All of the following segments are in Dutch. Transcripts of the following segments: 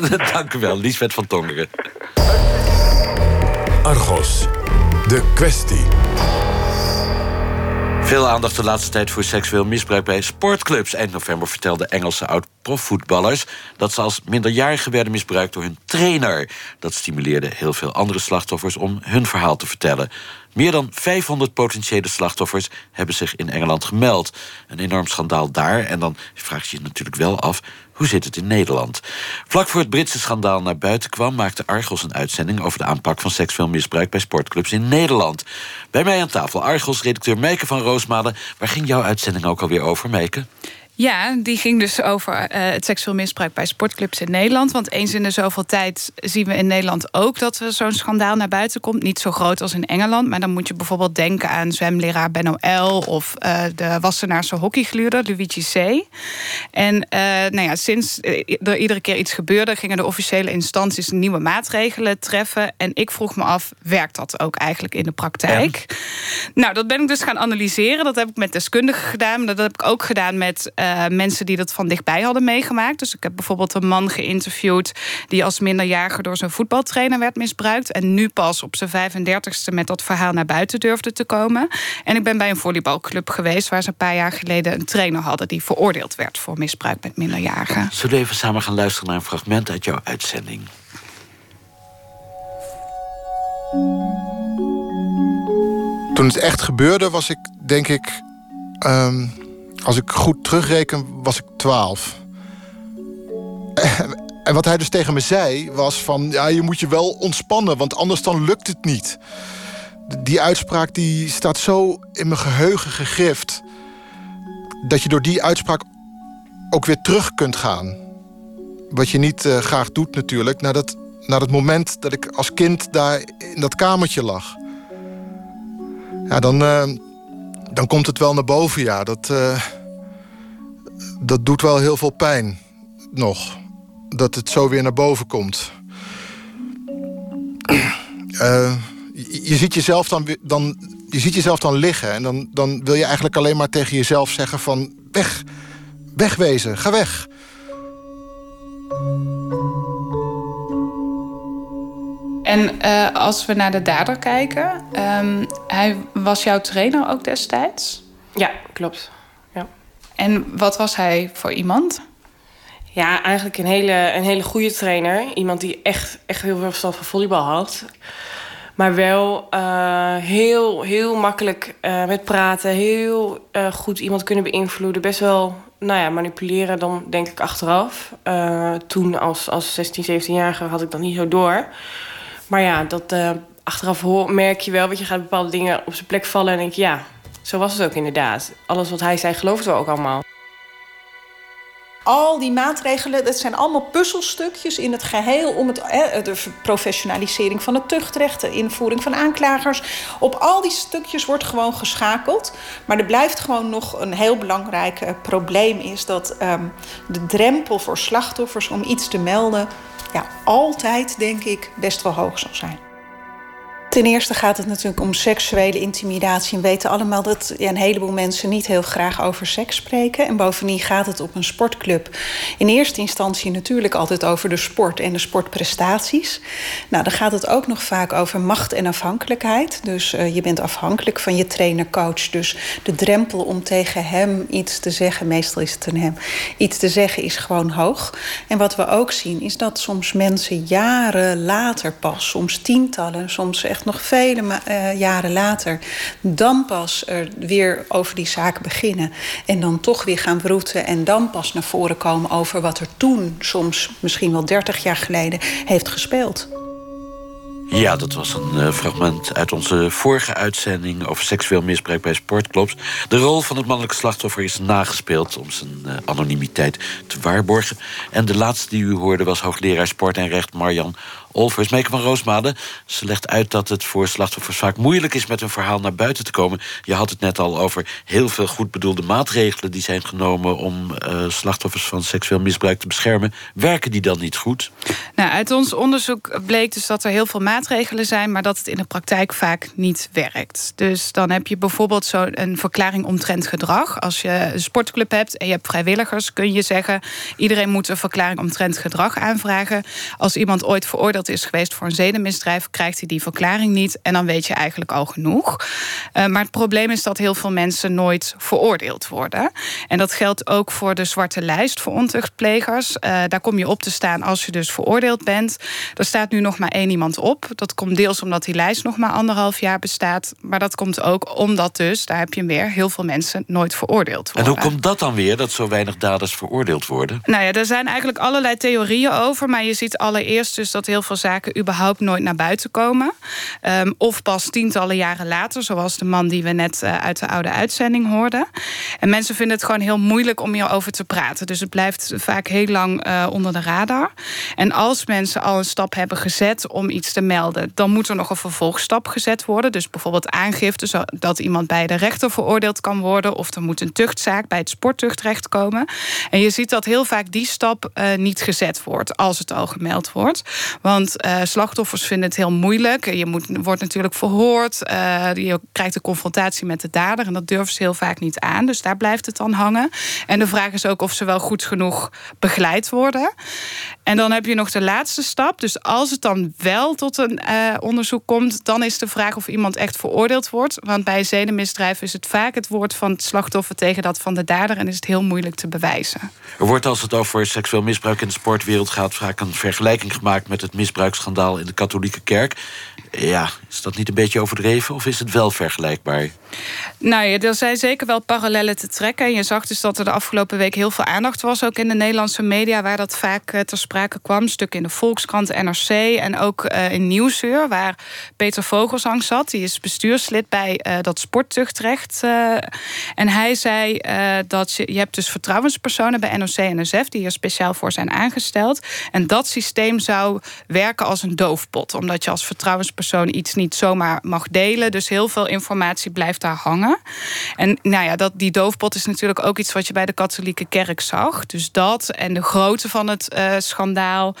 Dank u wel, Liesbeth van Tongeren. Argos, de kwestie. Veel aandacht de laatste tijd voor seksueel misbruik bij sportclubs. Eind november vertelden Engelse oud-profvoetballers... dat ze als minderjarigen werden misbruikt door hun trainer. Dat stimuleerde heel veel andere slachtoffers om hun verhaal te vertellen. Meer dan 500 potentiële slachtoffers hebben zich in Engeland gemeld. Een enorm schandaal daar. En dan vraag je je natuurlijk wel af, hoe zit het in Nederland? Vlak voor het Britse schandaal naar buiten kwam... maakte Argos een uitzending over de aanpak van seksueel misbruik... bij sportclubs in Nederland. Bij mij aan tafel Argos-redacteur Meike van Roosmalen. Waar ging jouw uitzending ook alweer over, Meike? Ja, die ging dus over uh, het seksueel misbruik bij sportclubs in Nederland. Want eens in de zoveel tijd zien we in Nederland ook dat er zo'n schandaal naar buiten komt. Niet zo groot als in Engeland. Maar dan moet je bijvoorbeeld denken aan zwemleraar Benno L. of uh, de Wassenaarse hockeygluurder Luigi C. En uh, nou ja, sinds er iedere keer iets gebeurde, gingen de officiële instanties nieuwe maatregelen treffen. En ik vroeg me af, werkt dat ook eigenlijk in de praktijk? Nou, dat ben ik dus gaan analyseren. Dat heb ik met deskundigen gedaan. Maar dat heb ik ook gedaan met uh, mensen die dat van dichtbij hadden meegemaakt. Dus ik heb bijvoorbeeld een man geïnterviewd die als minderjarige door zijn voetbaltrainer werd misbruikt. En nu pas op zijn 35ste met dat verhaal naar buiten durfde te komen. En ik ben bij een volleybalclub geweest waar ze een paar jaar geleden een trainer hadden die veroordeeld werd voor misbruik met minderjarigen. Zullen we even samen gaan luisteren naar een fragment uit jouw uitzending? Toen het echt gebeurde was ik, denk ik... Um als ik goed terugreken, was ik 12. En wat hij dus tegen me zei, was van... ja, je moet je wel ontspannen, want anders dan lukt het niet. Die uitspraak die staat zo in mijn geheugen gegrift... dat je door die uitspraak ook weer terug kunt gaan. Wat je niet uh, graag doet natuurlijk... Naar dat, naar het moment dat ik als kind daar in dat kamertje lag. Ja, dan... Uh, dan komt het wel naar boven, ja. Dat, uh, dat doet wel heel veel pijn. Nog. Dat het zo weer naar boven komt. Uh, je, je, ziet jezelf dan, dan, je ziet jezelf dan liggen. En dan, dan wil je eigenlijk alleen maar tegen jezelf zeggen van... Weg. Wegwezen. Ga weg. En uh, als we naar de dader kijken, um, hij was jouw trainer ook destijds? Ja, klopt. En wat was hij voor iemand? Ja, eigenlijk een hele, een hele goede trainer. Iemand die echt, echt heel veel verstand van volleybal had. Maar wel uh, heel, heel makkelijk uh, met praten. Heel uh, goed iemand kunnen beïnvloeden. Best wel nou ja, manipuleren dan denk ik achteraf. toen als, als 16, 17-jarige had ik dat niet zo door. Maar ja, dat achteraf hoor, merk je wel, want je gaat bepaalde dingen op zijn plek vallen en denk je, ja, zo was het ook inderdaad. Alles wat hij zei, geloofden we ook allemaal. Al die maatregelen, dat zijn allemaal puzzelstukjes in het geheel om het, de professionalisering van het tuchtrecht, de invoering van aanklagers. Op al die stukjes wordt gewoon geschakeld. Maar er blijft gewoon nog een heel belangrijk uh, probleem: is dat um, de drempel voor slachtoffers om iets te melden ja, altijd, denk ik, best wel hoog zal zijn. Ten eerste gaat het natuurlijk om seksuele intimidatie. We weten allemaal dat ja, een heleboel mensen niet heel graag over seks spreken. En bovendien gaat het op een sportclub in eerste instantie natuurlijk altijd over de sport en de sportprestaties. Nou, dan gaat het ook nog vaak over macht en afhankelijkheid. Dus uh, je bent afhankelijk van je trainer-coach. Dus de drempel om tegen hem iets te zeggen, meestal is het een hem, iets te zeggen is gewoon hoog. En wat we ook zien is dat soms mensen jaren later pas, soms tientallen, soms echt nog vele uh, jaren later, dan pas er weer over die zaak beginnen. En dan toch weer gaan broeten en dan pas naar voren komen over wat er toen, soms misschien wel 30 jaar geleden, heeft gespeeld. Ja, dat was een uh, fragment uit onze vorige uitzending over seksueel misbruik bij sportclubs. De rol van het mannelijke slachtoffer is nagespeeld om zijn uh, anonimiteit te waarborgen. En de laatste die u hoorde was hoogleraar sport en recht Marjan Olvers. Meeke van Roosmade, ze legt uit dat het voor slachtoffers vaak moeilijk is met hun verhaal naar buiten te komen. Je had het net al over heel veel goed bedoelde maatregelen die zijn genomen om uh, slachtoffers van seksueel misbruik te beschermen. Werken die dan niet goed? Nou, uit ons onderzoek bleek dus dat er heel veel maatregelen maatregelen zijn, maar dat het in de praktijk vaak niet werkt. Dus dan heb je bijvoorbeeld zo'n verklaring omtrent gedrag. Als je een sportclub hebt en je hebt vrijwilligers, kun je zeggen: iedereen moet een verklaring omtrent gedrag aanvragen. Als iemand ooit veroordeeld is geweest voor een zedenmisdrijf, krijgt hij die verklaring niet. En dan weet je eigenlijk al genoeg. Uh, maar het probleem is dat heel veel mensen nooit veroordeeld worden. En dat geldt ook voor de zwarte lijst voor ontuchtplegers. Uh, daar kom je op te staan als je dus veroordeeld bent. Er staat nu nog maar één iemand op. Dat komt deels omdat die lijst nog maar anderhalf jaar bestaat. Maar dat komt ook omdat dus, daar heb je weer, heel veel mensen nooit veroordeeld worden. En hoe komt dat dan weer, dat zo weinig daders veroordeeld worden? Nou ja, er zijn eigenlijk allerlei theorieën over. Maar je ziet allereerst dus dat heel veel zaken überhaupt nooit naar buiten komen. Um, of pas tientallen jaren later, zoals de man die we net uh, uit de oude uitzending hoorden. En mensen vinden het gewoon heel moeilijk om hierover te praten. Dus het blijft vaak heel lang uh, onder de radar. En als mensen al een stap hebben gezet om iets te dan moet er nog een vervolgstap gezet worden. Dus bijvoorbeeld aangifte, zodat iemand bij de rechter veroordeeld kan worden. Of er moet een tuchtzaak bij het sporttuchtrecht komen. En je ziet dat heel vaak die stap uh, niet gezet wordt als het al gemeld wordt. Want uh, slachtoffers vinden het heel moeilijk. Je moet, wordt natuurlijk verhoord. Uh, je krijgt een confrontatie met de dader. En dat durven ze heel vaak niet aan. Dus daar blijft het dan hangen. En de vraag is ook of ze wel goed genoeg begeleid worden. En dan heb je nog de laatste stap. Dus als het dan wel tot een uh, onderzoek komt, dan is de vraag of iemand echt veroordeeld wordt. Want bij zedenmisdrijf is het vaak het woord van het slachtoffer tegen dat van de dader en is het heel moeilijk te bewijzen. Er wordt als het over seksueel misbruik in de sportwereld gaat, vaak een vergelijking gemaakt met het misbruiksschandaal in de katholieke kerk. Ja, is dat niet een beetje overdreven of is het wel vergelijkbaar? Nou ja, er zijn zeker wel parallellen te trekken. Je zag dus dat er de afgelopen week heel veel aandacht was, ook in de Nederlandse media, waar dat vaak uh, ter sprake kwam. Stuk in de Volkskrant, NRC en ook uh, in Nieuwsuur, waar Peter Vogelsang zat. Die is bestuurslid bij uh, dat sporttuchtrecht. en hij zei dat je, je hebt dus vertrouwenspersonen bij NOC en NSF die hier speciaal voor zijn aangesteld. En dat systeem zou werken als een doofpot, omdat je als vertrouwenspersoon iets niet zomaar mag delen. Dus heel veel informatie blijft daar hangen. En nou ja, dat, die doofpot is natuurlijk ook iets wat je bij de katholieke kerk zag. Dus dat en de grootte van het uh, schandaal. Uh,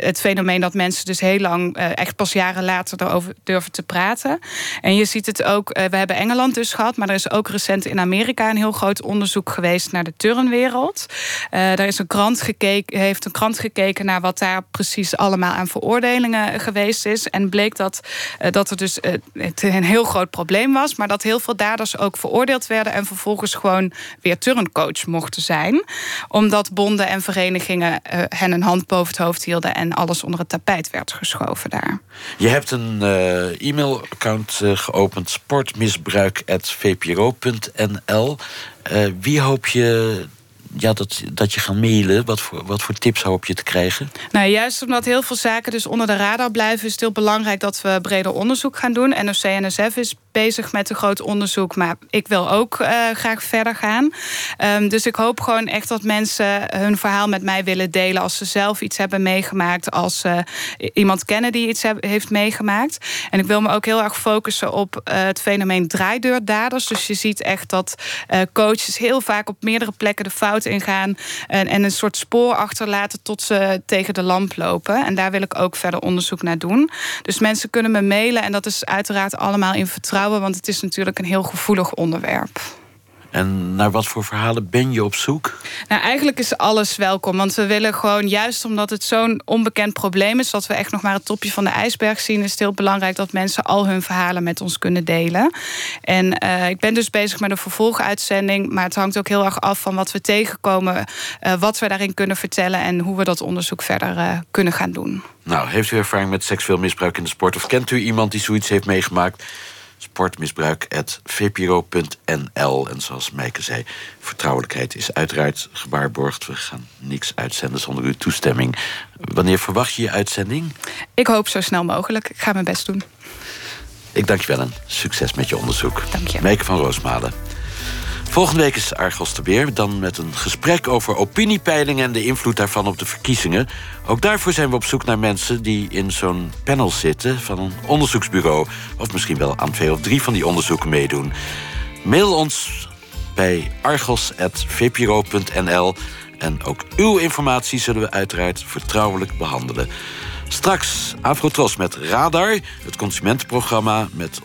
het fenomeen dat mensen dus heel lang, uh, echt pas jaren later, erover durven te praten. En je ziet het ook, we hebben Engeland dus gehad, maar er is ook recent in Amerika een heel groot onderzoek geweest naar de turnwereld. daar is een krant gekeken, heeft een krant gekeken naar wat daar precies allemaal aan veroordelingen geweest is. En bleek dat, dat er dus het een heel groot probleem was, maar dat heel veel daders ook veroordeeld werden en vervolgens gewoon weer turncoach mochten zijn. Omdat bonden en verenigingen uh, een hand boven het hoofd hielden en alles onder het tapijt werd geschoven daar. Je hebt een uh, e-mailaccount uh, geopend, sportmisbruik.vpro.nl. wie hoop je ja, dat, dat je gaat mailen? Wat voor, wat voor tips hoop je te krijgen? Nou, juist omdat heel veel zaken dus onder de radar blijven... is het heel belangrijk dat we breder onderzoek gaan doen. NOC-NSF is bezig met een groot onderzoek. Maar ik wil ook uh, graag verder gaan. Um, dus ik hoop gewoon echt dat mensen hun verhaal met mij willen delen... als ze zelf iets hebben meegemaakt. Als ze iemand kennen die iets heeft meegemaakt. En ik wil me ook heel erg focussen op uh, het fenomeen draaideurdaders. Dus je ziet echt dat coaches heel vaak op meerdere plekken de fout ingaan... En, en een soort spoor achterlaten tot ze tegen de lamp lopen. En daar wil ik ook verder onderzoek naar doen. Dus mensen kunnen me mailen en dat is uiteraard allemaal in vertrouwen want het is natuurlijk een heel gevoelig onderwerp. En naar wat voor verhalen ben je op zoek? Nou, eigenlijk is alles welkom. Want we willen gewoon, juist omdat het zo'n onbekend probleem is... dat we echt nog maar het topje van de ijsberg zien... is het heel belangrijk dat mensen al hun verhalen met ons kunnen delen. En uh, ik ben dus bezig met een vervolguitzending... maar het hangt ook heel erg af van wat we tegenkomen... Uh, wat we daarin kunnen vertellen... en hoe we dat onderzoek verder uh, kunnen gaan doen. Nou, heeft u ervaring met seksueel misbruik in de sport... of kent u iemand die zoiets heeft meegemaakt sportmisbruik.vpro.nl. En zoals Meike zei, vertrouwelijkheid is uiteraard gewaarborgd. We gaan niks uitzenden zonder uw toestemming. Wanneer verwacht je je uitzending? Ik hoop zo snel mogelijk. Ik ga mijn best doen. Ik dank je wel en succes met je onderzoek. Dank je. Meike van Roosmalen. Volgende week is Argos te weer. Dan met een gesprek over opiniepeilingen en de invloed daarvan op de verkiezingen. Ook daarvoor zijn we op zoek naar mensen die in zo'n panel zitten van een onderzoeksbureau. Of misschien wel aan twee of drie van die onderzoeken meedoen. Mail ons bij argos.vpro.nl. En ook uw informatie zullen we uiteraard vertrouwelijk behandelen. Straks Afrotros met Radar, het consumentenprogramma met